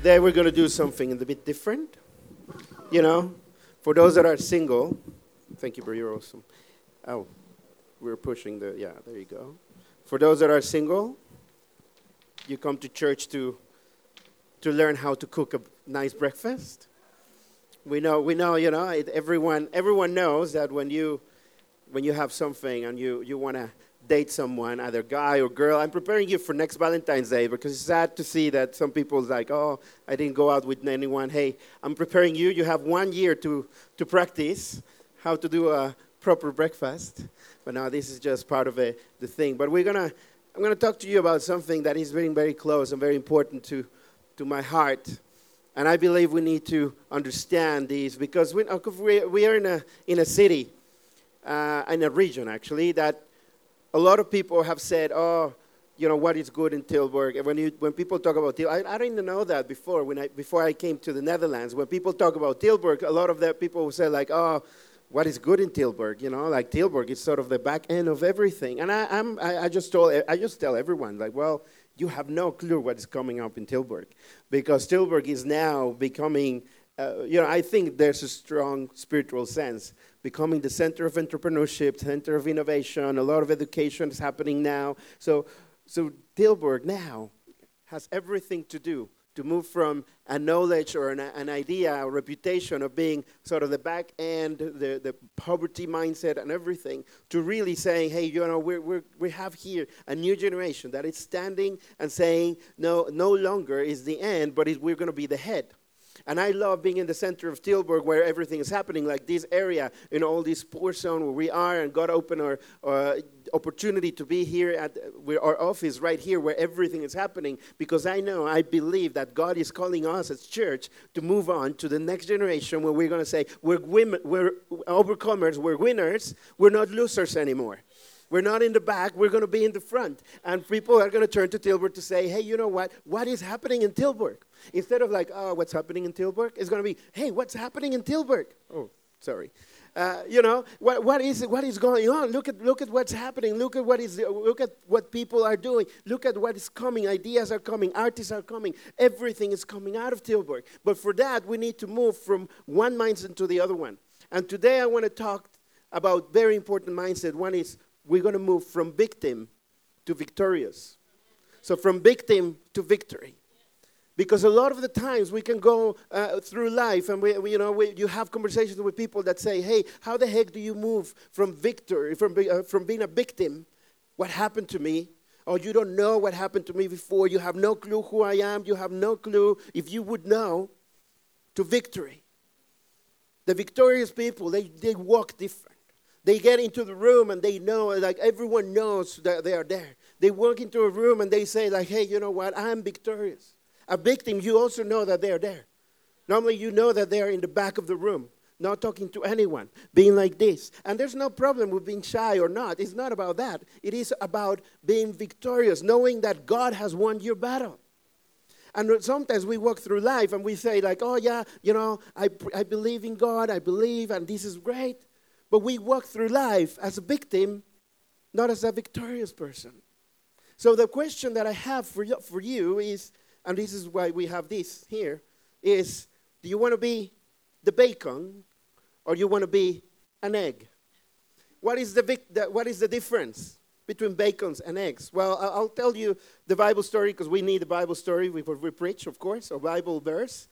Today we're going to do something a bit different. You know, for those that are single, thank you, bro, you're awesome. Oh, we're pushing the, yeah, there you go. For those that are single, you come to church to, to learn how to cook a nice breakfast. We know, we know, you know, it, everyone, everyone knows that when you, when you have something and you, you want to date someone, either guy or girl. I'm preparing you for next Valentine's Day because it's sad to see that some people like, oh, I didn't go out with anyone. Hey, I'm preparing you. You have one year to, to practice how to do a proper breakfast. But now this is just part of a, the thing. But we're gonna, I'm gonna talk to you about something that is very, very close and very important to, to my heart. And I believe we need to understand these because we, we are in a, in a city, uh, in a region actually, that a lot of people have said, oh, you know, what is good in Tilburg. And when, you, when people talk about Tilburg, I, I, didn't know that before, when I, before I came to the Netherlands. When people talk about Tilburg, a lot of the people say, like, oh, what is good in Tilburg? You know, like Tilburg is sort of the back end of everything. And I, I'm, I, I just told, I just tell everyone, like, well, you have no clue what is coming up in Tilburg. Because Tilburg is now becoming, uh, you know, I think there's a strong spiritual sense becoming the center of entrepreneurship, center of innovation. A lot of education is happening now. So, so Tilburg now has everything to do to move from a knowledge or an, an idea, a reputation of being sort of the back end, the, the poverty mindset and everything, to really saying, hey, you know, we're, we're, we have here a new generation that is standing and saying, no, no longer is the end, but we're going to be the head. And I love being in the center of Tilburg where everything is happening, like this area, in all this Spoorzone where we are, and God opened our uh, opportunity to be here at our office right here where everything is happening because I know, I believe that God is calling us as church to move on to the next generation where we're going to say, we're, women, we're overcomers, we're winners, we're not losers anymore. We're not in the back, we're going to be in the front. And people are going to turn to Tilburg to say, hey, you know what? What is happening in Tilburg? Instead of like, oh, what's happening in Tilburg? It's going to be, hey, what's happening in Tilburg? Oh, sorry. Uh, you know what, what is what is going on look at look at what's happening look at what is look at what people are doing look at what is coming ideas are coming artists are coming everything is coming out of tilburg but for that we need to move from one mindset to the other one and today i want to talk about very important mindset one is we're going to move from victim to victorious. So, from victim to victory. Because a lot of the times we can go uh, through life and we, we you know, we, you have conversations with people that say, hey, how the heck do you move from victory, from, uh, from being a victim, what happened to me, or you don't know what happened to me before, you have no clue who I am, you have no clue if you would know, to victory. The victorious people, they, they walk different. They get into the room and they know, like everyone knows that they are there. They walk into a room and they say, like, hey, you know what? I'm victorious. A victim, you also know that they are there. Normally, you know that they are in the back of the room, not talking to anyone, being like this. And there's no problem with being shy or not. It's not about that. It is about being victorious, knowing that God has won your battle. And sometimes we walk through life and we say, like, oh, yeah, you know, I, I believe in God, I believe, and this is great. But we walk through life as a victim, not as a victorious person. So the question that I have for you, for you is, and this is why we have this here, is do you want to be the bacon or you want to be an egg? What is the, vic- the, what is the difference between bacons and eggs? Well, I'll tell you the Bible story because we need a Bible story before we preach, of course, a Bible verse.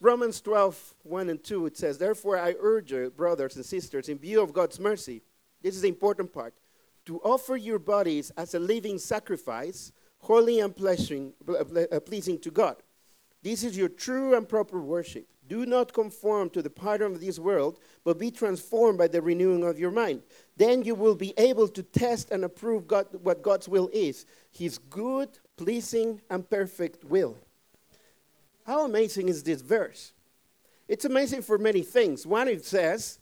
Romans 12, 1 and 2, it says, Therefore I urge you, brothers and sisters, in view of God's mercy, this is the important part, to offer your bodies as a living sacrifice, holy and pleasing, uh, pleasing to God. This is your true and proper worship. Do not conform to the pattern of this world, but be transformed by the renewing of your mind. Then you will be able to test and approve God, what God's will is His good, pleasing, and perfect will. How amazing is this verse? It's amazing for many things. One, it says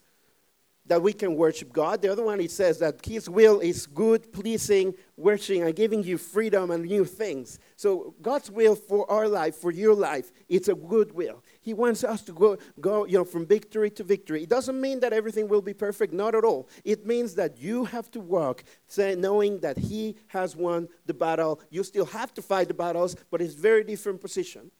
that we can worship God. The other one, it says that His will is good, pleasing, worshiping, and giving you freedom and new things. So, God's will for our life, for your life, it's a good will. He wants us to go, go you know, from victory to victory. It doesn't mean that everything will be perfect, not at all. It means that you have to walk knowing that He has won the battle. You still have to fight the battles, but it's very different position.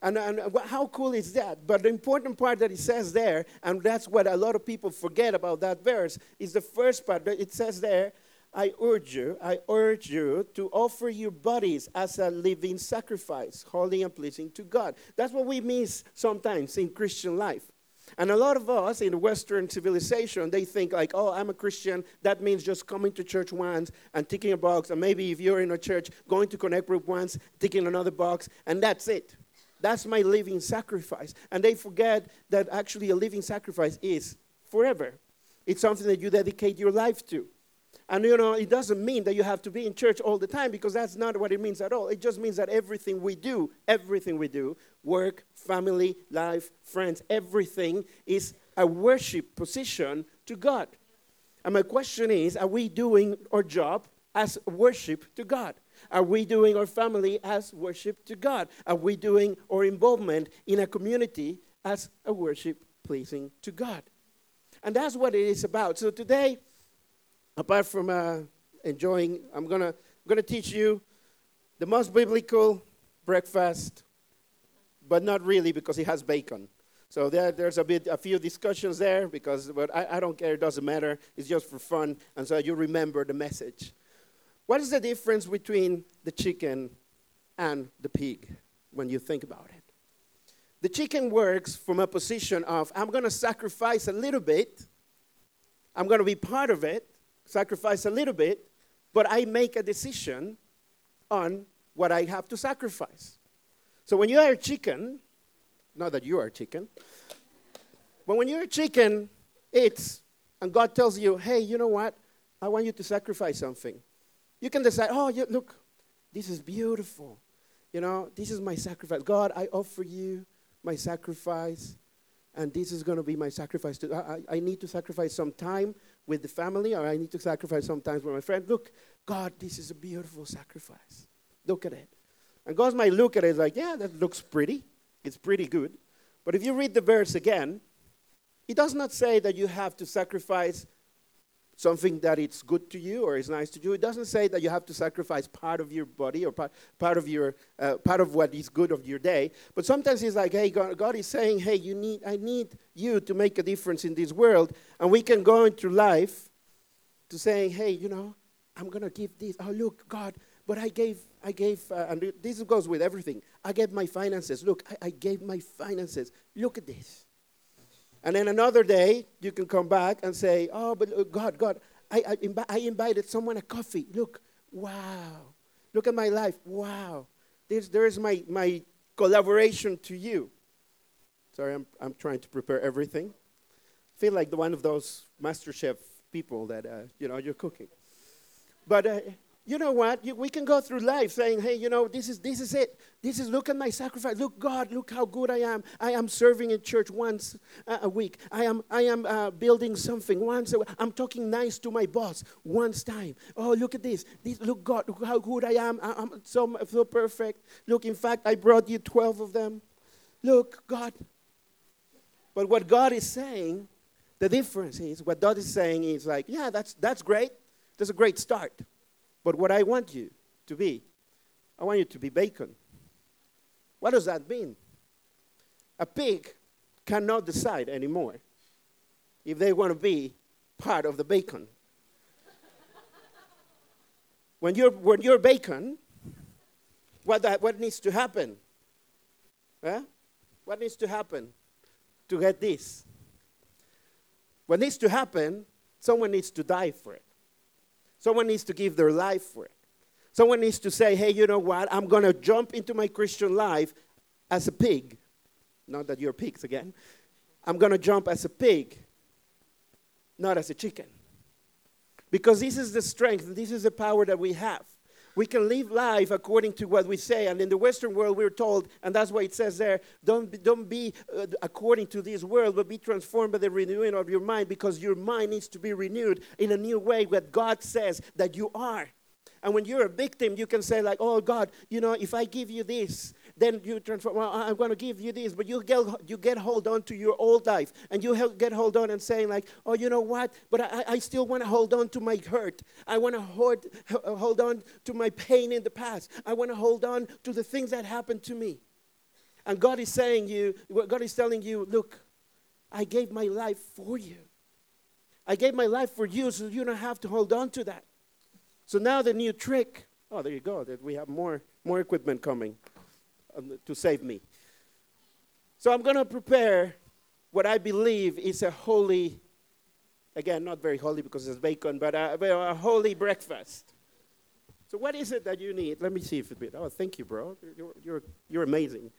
And, and how cool is that? But the important part that it says there, and that's what a lot of people forget about that verse, is the first part. It says there, I urge you, I urge you to offer your bodies as a living sacrifice, holy and pleasing to God. That's what we miss sometimes in Christian life. And a lot of us in Western civilization, they think like, oh, I'm a Christian. That means just coming to church once and ticking a box. And maybe if you're in a church, going to connect group once, ticking another box, and that's it. That's my living sacrifice. And they forget that actually a living sacrifice is forever. It's something that you dedicate your life to. And you know, it doesn't mean that you have to be in church all the time because that's not what it means at all. It just means that everything we do, everything we do, work, family, life, friends, everything is a worship position to God. And my question is are we doing our job as worship to God? Are we doing our family as worship to God? Are we doing our involvement in a community as a worship pleasing to God? And that's what it is about. So today, apart from uh, enjoying, I'm going to gonna teach you the most biblical breakfast, but not really because it has bacon. So there, there's a bit, a few discussions there because, but I, I don't care. It doesn't matter. It's just for fun, and so you remember the message. What is the difference between the chicken and the pig when you think about it? The chicken works from a position of I'm going to sacrifice a little bit. I'm going to be part of it, sacrifice a little bit, but I make a decision on what I have to sacrifice. So when you are a chicken, not that you are a chicken, but when you're a chicken, it's, and God tells you, hey, you know what? I want you to sacrifice something. You can decide, oh, yeah, look, this is beautiful. You know, this is my sacrifice. God, I offer you my sacrifice, and this is going to be my sacrifice. To, I, I need to sacrifice some time with the family, or I need to sacrifice sometimes with my friend. Look, God, this is a beautiful sacrifice. Look at it. And God might look at it like, yeah, that looks pretty. It's pretty good. But if you read the verse again, it does not say that you have to sacrifice something that it's good to you or is nice to you. It doesn't say that you have to sacrifice part of your body or part, part of your uh, part of what is good of your day. But sometimes it's like, hey, God, God, is saying, hey, you need, I need you to make a difference in this world, and we can go into life to saying, hey, you know, I'm gonna give this. Oh, look, God, but I gave, I gave, uh, and this goes with everything. I gave my finances. Look, I, I gave my finances. Look at this. And then another day, you can come back and say, Oh, but uh, God, God, I, I, imbi- I invited someone a coffee. Look, wow. Look at my life. Wow. There's, there's my, my collaboration to you. Sorry, I'm, I'm trying to prepare everything. I feel like the one of those master chef people that, uh, you know, you're cooking. But uh, you know what? You, we can go through life saying, hey, you know, this is, this is it. This is, look at my sacrifice. Look, God, look how good I am. I am serving in church once a week. I am, I am uh, building something once a week. I'm talking nice to my boss once time. Oh, look at this. this look, God, look how good I am. I, am so, so perfect. Look, in fact, I brought you 12 of them. Look, God. But what God is saying, the difference is, what God is saying is like, yeah, that's, that's great. That's a great start. But what I want you to be, I want you to be bacon. What does that mean? A pig cannot decide anymore if they want to be part of the bacon. when, you're, when you're bacon, what, that, what needs to happen? Huh? What needs to happen to get this? What needs to happen, someone needs to die for it. Someone needs to give their life for it. Someone needs to say, hey, you know what? I'm going to jump into my Christian life as a pig. Not that you're pigs again. I'm going to jump as a pig, not as a chicken. Because this is the strength, this is the power that we have. We can live life according to what we say. And in the Western world, we're told, and that's why it says there, don't be, don't be uh, according to this world, but be transformed by the renewing of your mind because your mind needs to be renewed in a new way, what God says that you are. And when you're a victim, you can say, like, oh, God, you know, if I give you this, then you transform. Well, I'm going to give you this, but you get you get hold on to your old life, and you get hold on and saying like, oh, you know what? But I, I still want to hold on to my hurt. I want to hold hold on to my pain in the past. I want to hold on to the things that happened to me. And God is saying you, God is telling you, look, I gave my life for you. I gave my life for you so you don't have to hold on to that. So now the new trick, oh, there you go, that we have more, more equipment coming to save me. So I'm going to prepare what I believe is a holy, again, not very holy because it's bacon, but a, a holy breakfast. So what is it that you need? Let me see if it. Oh, thank you, bro. You're, you're, you're amazing.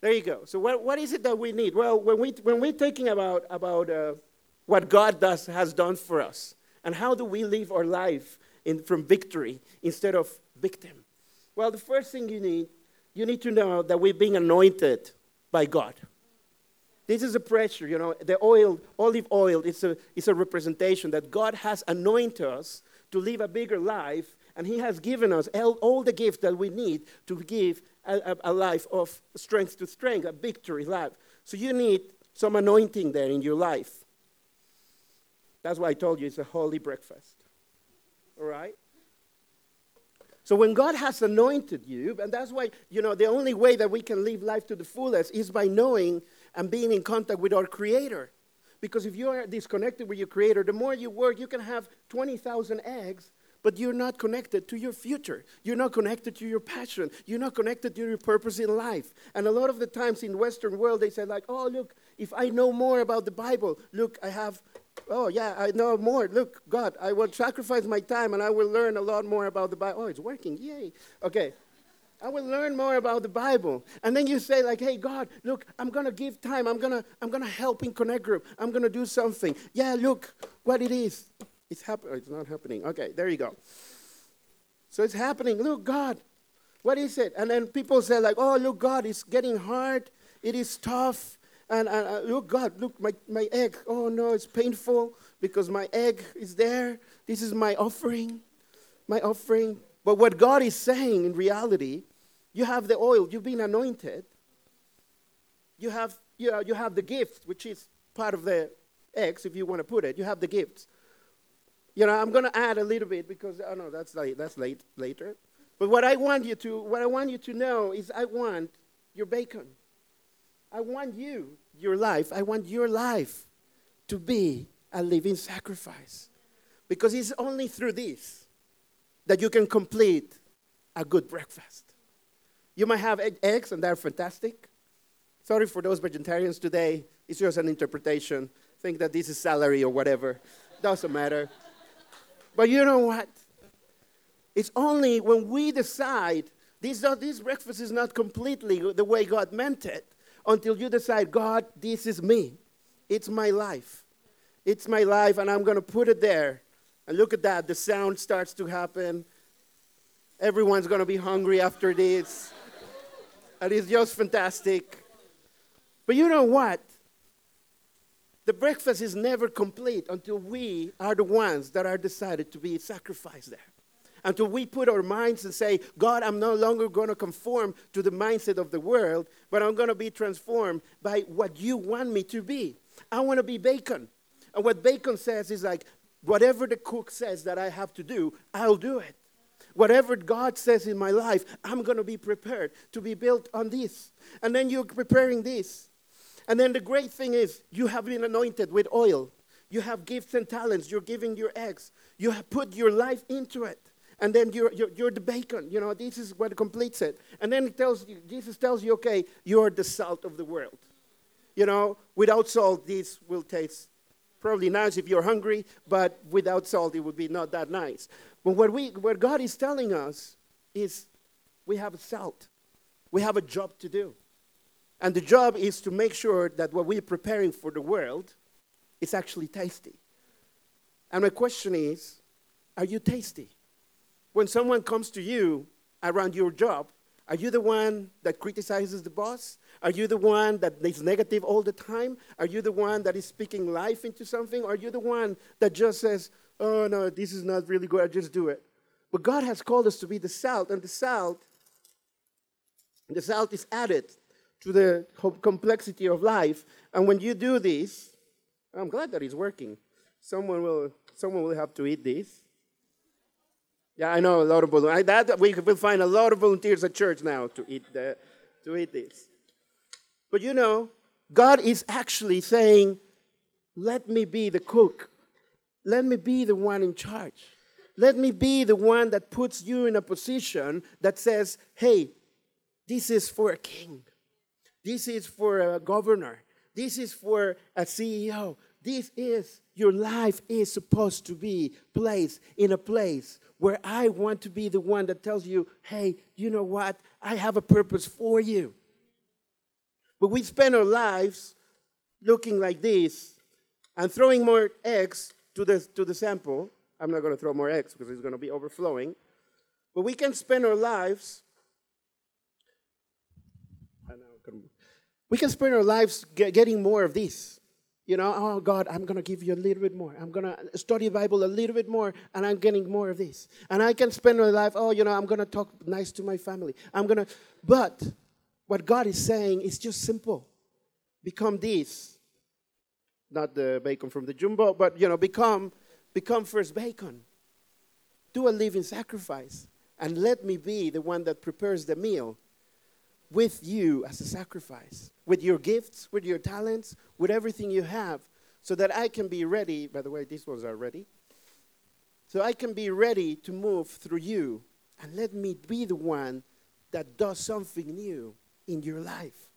There you go. So what, what is it that we need? Well, when, we, when we're thinking about, about uh, what God does, has done for us. And how do we live our life in, from victory instead of victim? Well, the first thing you need, you need to know that we're being anointed by God. This is a pressure, you know, the oil, olive oil, is a, is a representation that God has anointed us to live a bigger life, and He has given us all, all the gifts that we need to give a, a, a life of strength to strength, a victory life. So you need some anointing there in your life. That's why I told you it's a holy breakfast. All right? So when God has anointed you, and that's why, you know, the only way that we can live life to the fullest is by knowing and being in contact with our Creator. Because if you are disconnected with your Creator, the more you work, you can have 20,000 eggs, but you're not connected to your future. You're not connected to your passion. You're not connected to your purpose in life. And a lot of the times in Western world, they say like, oh, look, if I know more about the Bible, look, I have Oh, yeah, I know more. Look, God, I will sacrifice my time and I will learn a lot more about the Bible. Oh, it's working. Yay. Okay. I will learn more about the Bible. And then you say, like, hey, God, look, I'm going to give time. I'm going to I'm gonna help in Connect Group. I'm going to do something. Yeah, look what it is. It's, hap- oh, it's not happening. Okay, there you go. So it's happening. Look, God, what is it? And then people say, like, oh, look, God, it's getting hard. It is tough. And, uh, look, God, look, my, my egg. Oh, no, it's painful because my egg is there. This is my offering, my offering. But what God is saying in reality, you have the oil, you've been anointed. You have, you, know, you have the gift, which is part of the eggs, if you want to put it. You have the gifts. You know, I'm going to add a little bit because, oh no, that's, late, that's late, later. But what I want you to, what I want you to know is I want your bacon. I want you your life, I want your life to be a living sacrifice. Because it's only through this that you can complete a good breakfast. You might have eggs, and they're fantastic. Sorry for those vegetarians today. It's just an interpretation. Think that this is celery or whatever. Doesn't matter. But you know what? It's only when we decide this, this breakfast is not completely the way God meant it until you decide, God, this is me. It's my life. It's my life, and I'm going to put it there. And look at that. The sound starts to happen. Everyone's going to be hungry after this. and it's just fantastic. But you know what? The breakfast is never complete until we are the ones that are decided to be sacrificed there until we put our minds and say, God, I'm no longer going to conform to the mindset of the world, but I'm going to be transformed by what you want me to be. I want to be bacon. And what bacon says is like, whatever the cook says that I have to do, I'll do it. Whatever God says in my life, I'm going to be prepared to be built on this. And then you're preparing this. And then the great thing is, you have been anointed with oil. You have gifts and talents. You're giving your eggs. You have put your life into it and then you're, you're, you're, the bacon. You know, this is what completes it. And then it tells you, Jesus tells you, okay, you're the salt of the world. You know, without salt, this will taste probably nice if you're hungry, but without salt, it would be not that nice. But what, we, what God is telling us is we have a salt. We have a job to do. And the job is to make sure that what we're preparing for the world is actually tasty. And my question is, are you tasty? When someone comes to you around your job, are you the one that criticizes the boss? Are you the one that is negative all the time? Are you the one that is speaking life into something? Are you the one that just says, oh no, this is not really good, I just do it? But God has called us to be the salt, and the salt, the salt is added to the complexity of life. And when you do this, I'm glad that it's working. Someone will, someone will have to eat this. Yeah, I know a lot of volunteers. That we will find a lot of volunteers at church now to eat the, to eat this. But you know, God is actually saying, let me be the cook. Let me be the one in charge. Let me be the one that puts you in a position that says, hey, this is for a king. This is for a governor. This is for a CEO. This is your life is supposed to be placed in a place where I want to be the one that tells you, hey, you know what? I have a purpose for you. But we spend our lives looking like this and throwing more eggs to the, to the sample. I'm not going to throw more eggs because it's going to be overflowing. But we can spend our lives. We can spend our lives getting more of this. You know, oh God, I'm going to give you a little bit more. I'm going to study the Bible a little bit more, and I'm getting more of this. And I can spend my life, oh, you know, I'm going to talk nice to my family. I'm going to, but what God is saying is just simple. Become this. Not the bacon from the Jumbo, but you know, become become first bacon. Do a living sacrifice. And let me be the one that prepares the meal with you as a sacrifice, with your gifts, with your talents, with everything you have, so that I can be ready. By the way, these ones are ready. So I can be ready to move through you. And let me be the one that does something new in your life.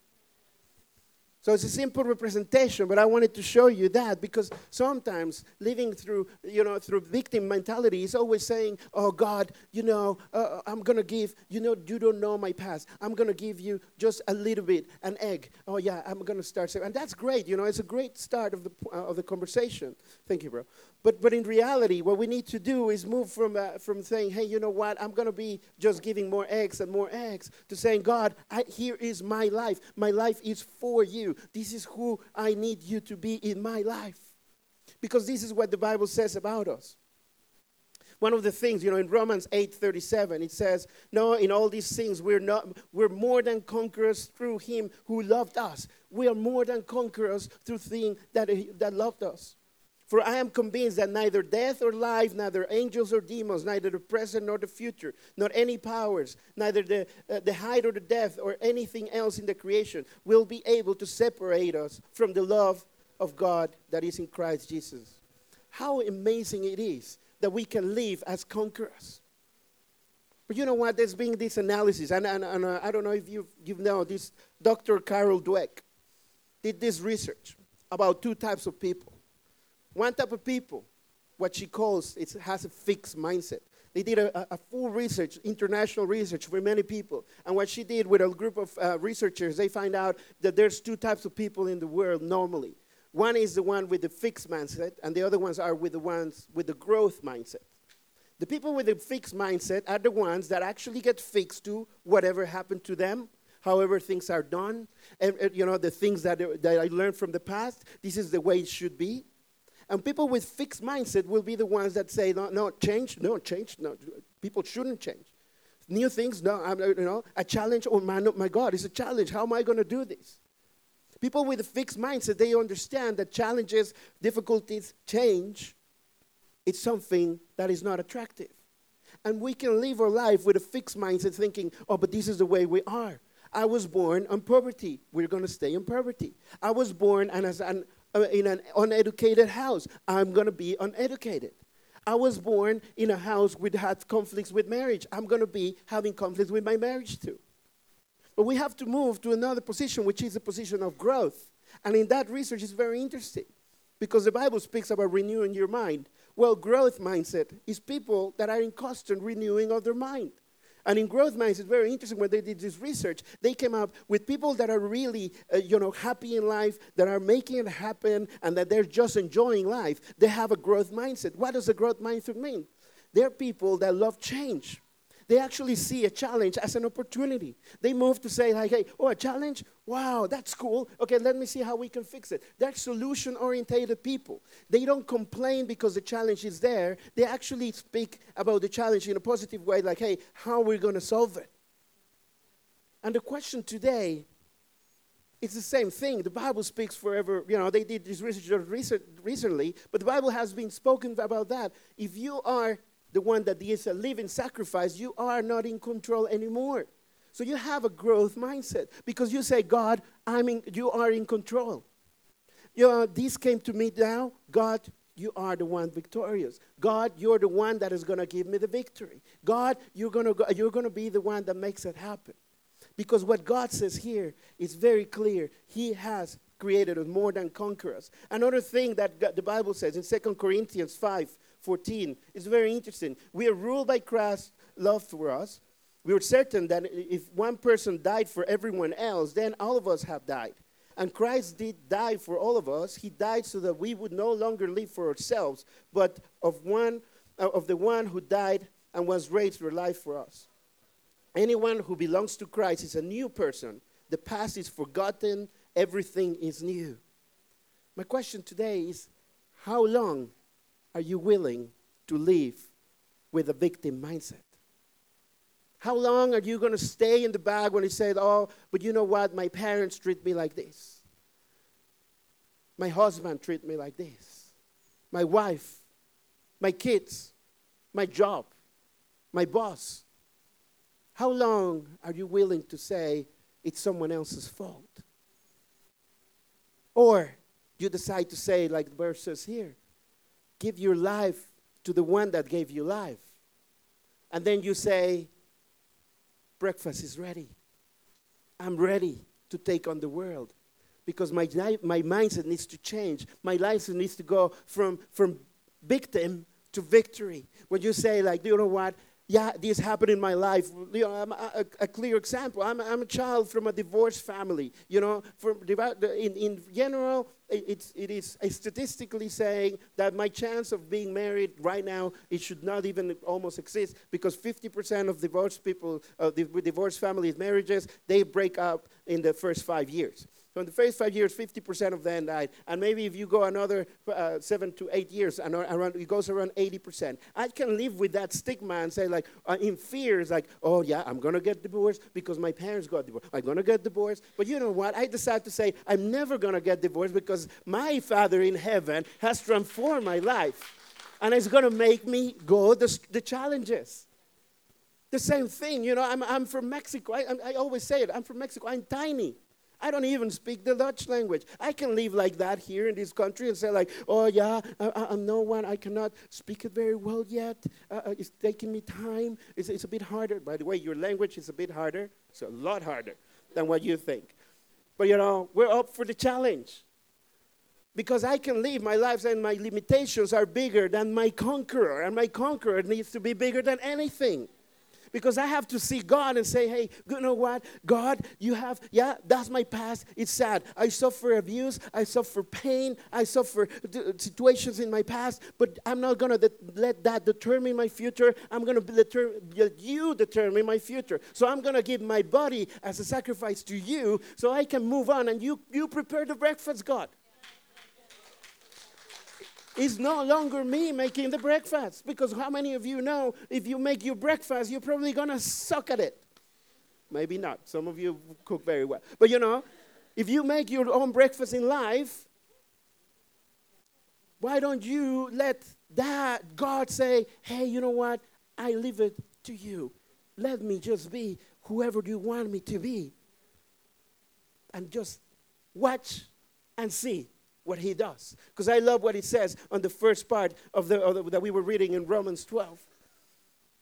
So it's a simple representation, but I wanted to show you that because sometimes living through, you know, through victim mentality is always saying, "Oh God, you know, uh, uh I'm gonna give, you know, you don't know my past. I'm gonna give you just a little bit, an egg. Oh yeah, I'm gonna start." And that's great, you know, it's a great start of the uh, of the conversation. Thank you, bro. But, but in reality, what we need to do is move from, uh, from saying, hey, you know what, I'm going to be just giving more eggs and more eggs, to saying, God, I, here is my life. My life is for you. This is who I need you to be in my life. Because this is what the Bible says about us. One of the things, you know, in Romans 8:37, it says, "No, in all these things we're not we're more than conquerors through him who loved us. We are more than conquerors through him that, that loved us." For I am convinced that neither death or life, neither angels or demons, neither the present nor the future, nor any powers, neither the, uh, the height or the depth or anything else in the creation will be able to separate us from the love of God that is in Christ Jesus. How amazing it is that we can live as conquerors. But you know what? There's been this analysis, and, and, and uh, I don't know if you you know this. Dr. Carol Dweck did this research about two types of people one type of people, what she calls, it has a fixed mindset. They did a, a, full research, international research for many people. And what she did with a group of uh, researchers, they find out that there's two types of people in the world normally. One is the one with the fixed mindset, and the other ones are with the ones with the growth mindset. The people with the fixed mindset are the ones that actually get fixed to whatever happened to them, however things are done, and, and you know the things that, that I learned from the past. This is the way it should be. And people with fixed mindset will be the ones that say, no, no, change, no, change, no, people shouldn't change. New things, no, I'm, you know, a challenge, oh my, no, oh my God, it's a challenge. How am I going to do this? People with a fixed mindset, they understand that challenges, difficulties, change, it's something that is not attractive. And we can live our life with a fixed mindset thinking, oh, but this is the way we are. I was born in poverty. We're going to stay in poverty. I was born and as an Uh, in an uneducated house. I'm going to be uneducated. I was born in a house which had conflicts with marriage. I'm going to be having conflicts with my marriage too. But we have to move to another position, which is a position of growth. And in that research it's very interesting because the Bible speaks about renewing your mind. Well, growth mindset is people that are in constant renewing of their mind. And in growth minds, it's very interesting when they did this research, they came up with people that are really, uh, you know, happy in life, that are making it happen, and that they're just enjoying life. They have a growth mindset. What does a growth mindset mean? They're people that love change. They actually see a challenge as an opportunity. They move to say, like, hey, oh, a challenge? Wow, that's cool. Okay, let me see how we can fix it. They're solution oriented people. They don't complain because the challenge is there. They actually speak about the challenge in a positive way, like, hey, how are we going to solve it? And the question today it's the same thing. The Bible speaks forever. You know, they did this research recently, but the Bible has been spoken about that. If you are the one that is a living sacrifice, you are not in control anymore. So you have a growth mindset because you say, God, I'm in, you are in control. You know, this came to me now. God, you are the one victorious. God, you're the one that is going to give me the victory. God, you're going to you're going to be the one that makes it happen. Because what God says here is very clear. He has created us more than conquerors. Another thing that the Bible says in 2 Corinthians 5 14 is very interesting. We are ruled by Christ's love for us. We are certain that if one person died for everyone else, then all of us have died. And Christ did die for all of us. He died so that we would no longer live for ourselves, but of one uh, of the one who died and was raised to life for us. Anyone who belongs to Christ is a new person. The past is forgotten, everything is new. My question today is how long are you willing to live with a victim mindset? How long are you going to stay in the bag when he said, Oh, but you know what? My parents treat me like this. My husband treat me like this. My wife, my kids, my job, my boss. How long are you willing to say it's someone else's fault? Or you decide to say, like the verse says here, give your life to the one that gave you life. And then you say, breakfast is ready. I'm ready to take on the world because my, my mindset needs to change. My life needs to go from, from victim to victory. When you say, like, you know what? Yeah, this happened in my life. You know, I'm a, a clear example. I'm, I'm a child from a divorced family. You know, from in, in general, it's, it is statistically saying that my chance of being married right now, it should not even almost exist because 50% of divorced people, uh, divorced families, marriages, they break up in the first five years. So in the first five years, 50% of them died. And maybe if you go another uh, seven to eight years, and around, it goes around 80%. I can live with that stigma and say, like, uh, in fear, it's like, oh, yeah, I'm going to get divorced because my parents got divorced. I'm going to get divorced. But you know what? I decided to say, I'm never going to get divorced because my Father in heaven has transformed my life. And it's going to make me go the, the challenges. The same thing, you know, I'm, I'm from Mexico. I, I always say it, I'm from Mexico. I'm tiny. I don't even speak the Dutch language. I can live like that here in this country and say, like, oh, yeah, I, am no one. I cannot speak it very well yet. Uh, uh, it's taking me time. It's, it's a bit harder. By the way, your language is a bit harder. It's a lot harder than what you think. But, you know, we're up for the challenge. Because I can live my lives and my limitations are bigger than my conqueror, and my conqueror needs to be bigger than anything because I have to see God and say, hey, you know what? God, you have, yeah, that's my past. It's sad. I suffer abuse. I suffer pain. I suffer situations in my past, but I'm not going to de- let that determine my future. I'm going to deter- let you determine my future. So I'm going to give my body as a sacrifice to you so I can move on and you, you prepare the breakfast, God. It's no longer me making the breakfast. Because how many of you know if you make your breakfast, you're probably going to suck at it? Maybe not. Some of you cook very well. But you know, if you make your own breakfast in life, why don't you let that God say, hey, you know what? I leave it to you. Let me just be whoever you want me to be. And just watch and see what he does. Because I love what it says on the first part of the, of the, that we were reading in Romans 12.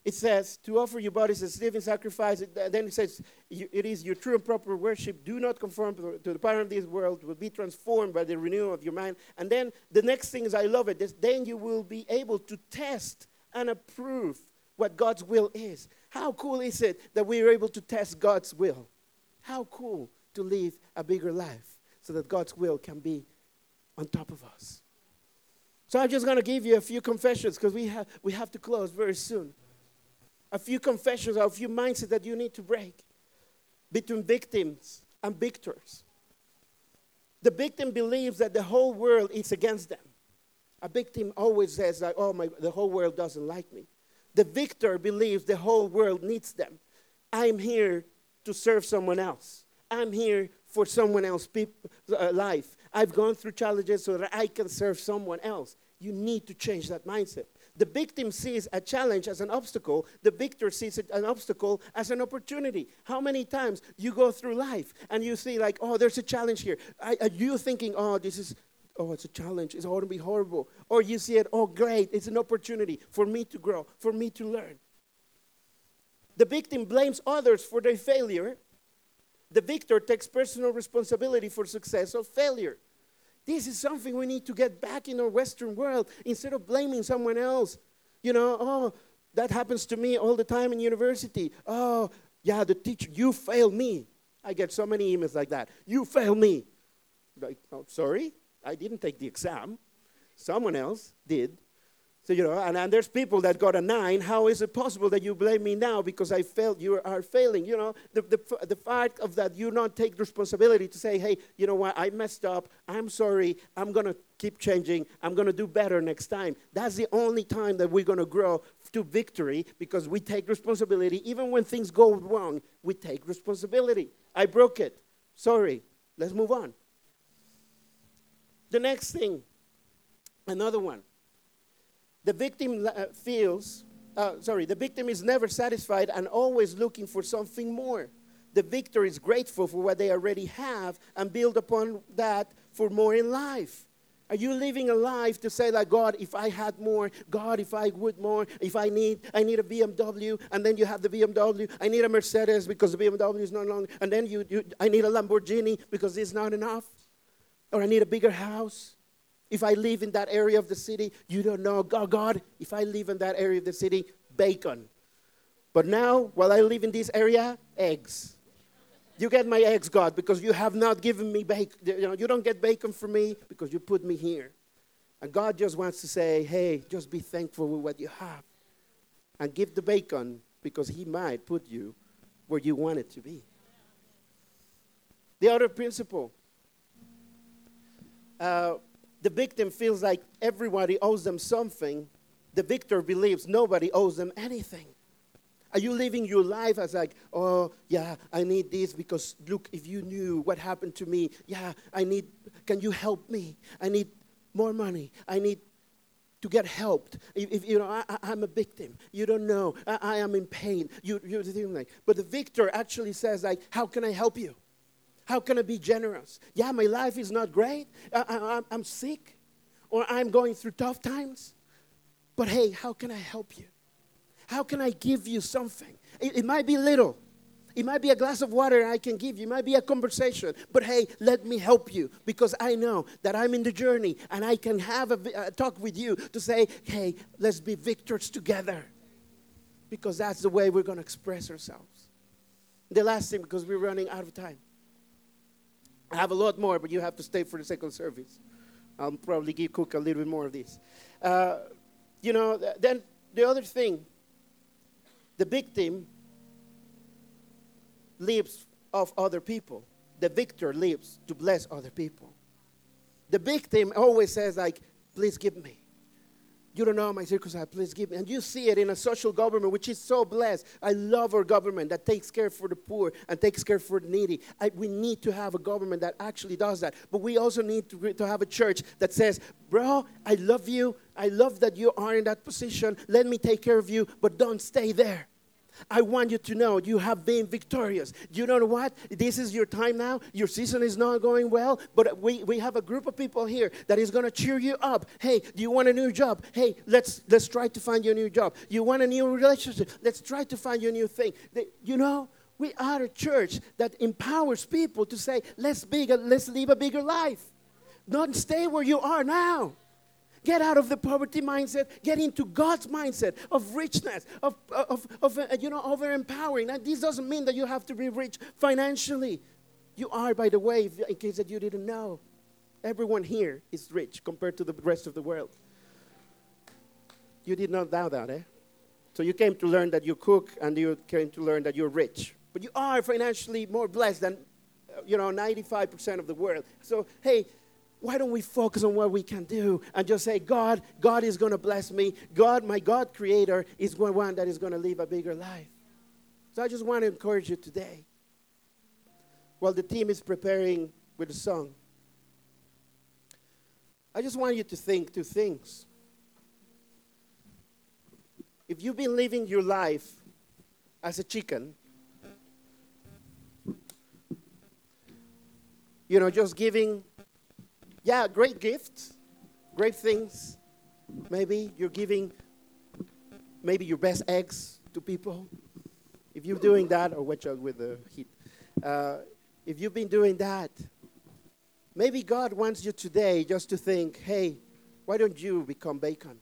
It says, to offer your bodies as living sacrifice. Then it says, it is your true and proper worship. Do not conform to the pattern of this world, but be transformed by the renewal of your mind. And then the next thing is, I love it, is then you will be able to test and approve what God's will is. How cool is it that we are able to test God's will? How cool to live a bigger life so that God's will can be on top of us. So I'm just going to give you a few confessions because we have, we have to close very soon. A few confessions, or a few mindsets that you need to break between victims and victors. The victim believes that the whole world is against them. A victim always says, like, oh, my, the whole world doesn't like me. The victor believes the whole world needs them. I'm here to serve someone else. I'm here for someone else's uh, life. I've gone through challenges so that I can serve someone else. You need to change that mindset. The victim sees a challenge as an obstacle. The victor sees an obstacle as an opportunity. How many times you go through life and you see like, oh, there's a challenge here. Are uh, you thinking, oh, this is, oh, it's a challenge. It's going to be horrible. Or you see it, oh, great. It's an opportunity for me to grow, for me to learn. The victim blames others for their failure. The victor takes personal responsibility for success or failure. This is something we need to get back in our Western world instead of blaming someone else. You know, oh, that happens to me all the time in university. Oh, yeah, the teacher, you failed me. I get so many emails like that. You failed me. Like, oh, sorry, I didn't take the exam. Someone else did. So, you know, and, and there's people that got a nine. How is it possible that you blame me now because I failed? You are failing. You know, the, the, the fact of that you not take responsibility to say, hey, you know what, I messed up. I'm sorry. I'm going to keep changing. I'm going to do better next time. That's the only time that we're going to grow to victory because we take responsibility. Even when things go wrong, we take responsibility. I broke it. Sorry. Let's move on. The next thing, another one the victim uh, feels, uh, sorry, the victim is never satisfied and always looking for something more. The victor is grateful for what they already have and build upon that for more in life. Are you living a life to say like God, if I had more, God, if I would more, if I need, I need a BMW, and then you have the BMW. I need a Mercedes because the BMW is not long, and then you, you I need a Lamborghini because it's not enough, or I need a bigger house. If I live in that area of the city, you don't know, God, God, if I live in that area of the city, bacon. But now, while I live in this area, eggs. You get my eggs, God, because you have not given me bacon. You, know, you don't get bacon for me because you put me here. And God just wants to say, hey, just be thankful with what you have. And give the bacon because He might put you where you want it to be. The other principle. Uh, the victim feels like everybody owes them something. The victor believes nobody owes them anything. Are you living your life as like, oh, yeah, I need this because look, if you knew what happened to me, yeah, I need, can you help me? I need more money. I need to get helped. If, if you know, I, am a victim. You don't know. I, I am in pain. You, you're thinking like, but the victor actually says like, how can I help you? How can I be generous? Yeah, my life is not great. I, am sick or I'm going through tough times. But hey, how can I help you? How can I give you something? It, it might be little. It might be a glass of water I can give you. It might be a conversation. But hey, let me help you because I know that I'm in the journey and I can have a, a uh, talk with you to say, hey, let's be victors together. Because that's the way we're going to express ourselves. The last thing, because we're running out of time. I have a lot more, but you have to stay for the second service. I'll probably give Cook a little bit more of this. Uh, you know, then the other thing, the victim lives of other people. The victor lives to bless other people. The victim always says, like, please give me. You don't know my circumstance, please give me. And you see it in a social government, which is so blessed. I love our government that takes care for the poor and takes care for the needy. I, we need to have a government that actually does that. But we also need to, to have a church that says, bro, I love you. I love that you are in that position. Let me take care of you, but don't stay there. I want you to know you have been victorious. You know what? This is your time now. Your season is not going well, but we, we have a group of people here that is going to cheer you up. Hey, do you want a new job? Hey, let's let's try to find you a new job. You want a new relationship? Let's try to find you a new thing. You know, we are a church that empowers people to say, let's be, let's live a bigger life. Don't stay where you are now. Get out of the poverty mindset. Get into God's mindset of richness, of, of, of uh, you know, over empowering. Now, this doesn't mean that you have to be rich financially. You are, by the way, in case that you didn't know. Everyone here is rich compared to the rest of the world. You did not know that, eh? So you came to learn that you cook and you came to learn that you're rich. But you are financially more blessed than, uh, you know, 95% of the world. So, hey, why don't we focus on what we can do and just say, God, God is going to bless me. God, my God creator, is one that is going to live a bigger life. So I just want to encourage you today. While the team is preparing with the song, I just want you to think two things. if you've been living your life as a chicken, you know, just giving, yeah, great gifts, great things. Maybe you're giving maybe your best eggs to people. If you're doing that, or watch out with the heat. Uh, if you've been doing that, maybe God wants you today just to think, hey, why don't you become bacon?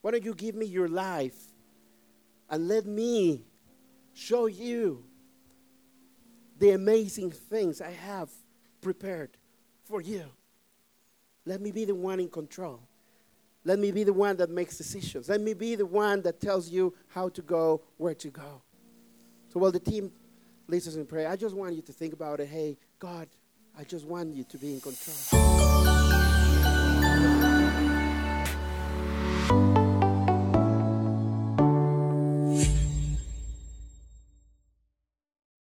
Why don't you give me your life and let me show you the amazing things I have prepared for you? Let me be the one in control. Let me be the one that makes decisions. Let me be the one that tells you how to go, where to go. So while the team leads us in prayer, I just want you to think about it. Hey, God, I just want you to be in control.